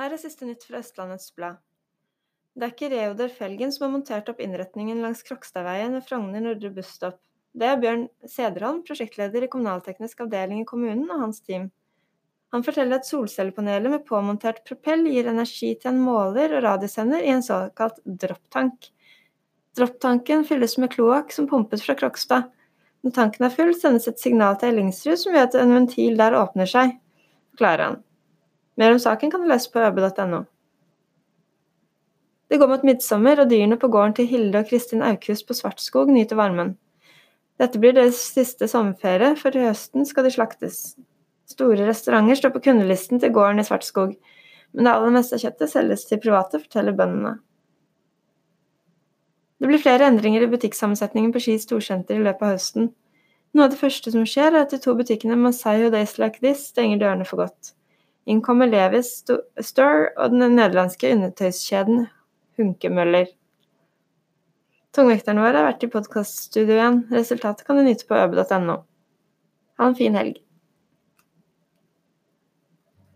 Her er siste nytt fra Østlandets Blad. Det er ikke Reodor Felgen som har montert opp innretningen langs Krokstadveien ved Frogner Nordre busstopp. Det er Bjørn Sederholm, prosjektleder i kommunalteknisk avdeling i kommunen, og hans team. Han forteller at solcellepanelet med påmontert propell gir energi til en måler og radiosender i en såkalt dropptank. Dropptanken fylles med kloakk som pumpes fra Krokstad. Når tanken er full, sendes et signal til Ellingsrud som gjør at en ventil der åpner seg, forklarer han. Mer om saken kan du lese på øbe.no. Det går mot midtsommer, og dyrene på gården til Hilde og Kristin Aukrust på Svartskog nyter varmen. Dette blir deres siste sommerferie, for i høsten skal de slaktes. Store restauranter står på kundelisten til gården i Svartskog, men det aller meste av kjøttet selges til private, forteller bøndene. Det blir flere endringer i butikksammensetningen på Ski storsenter i løpet av høsten. Noe av det første som skjer, er at de to butikkene Masai og Days Like This stenger dørene for godt. Inn kommer Levis Store og den nederlandske undertøyskjeden Hunkemøller. Tungvekterne våre har vært i podkaststudio igjen. Resultatet kan du nyte på øbe.no. Ha en fin helg.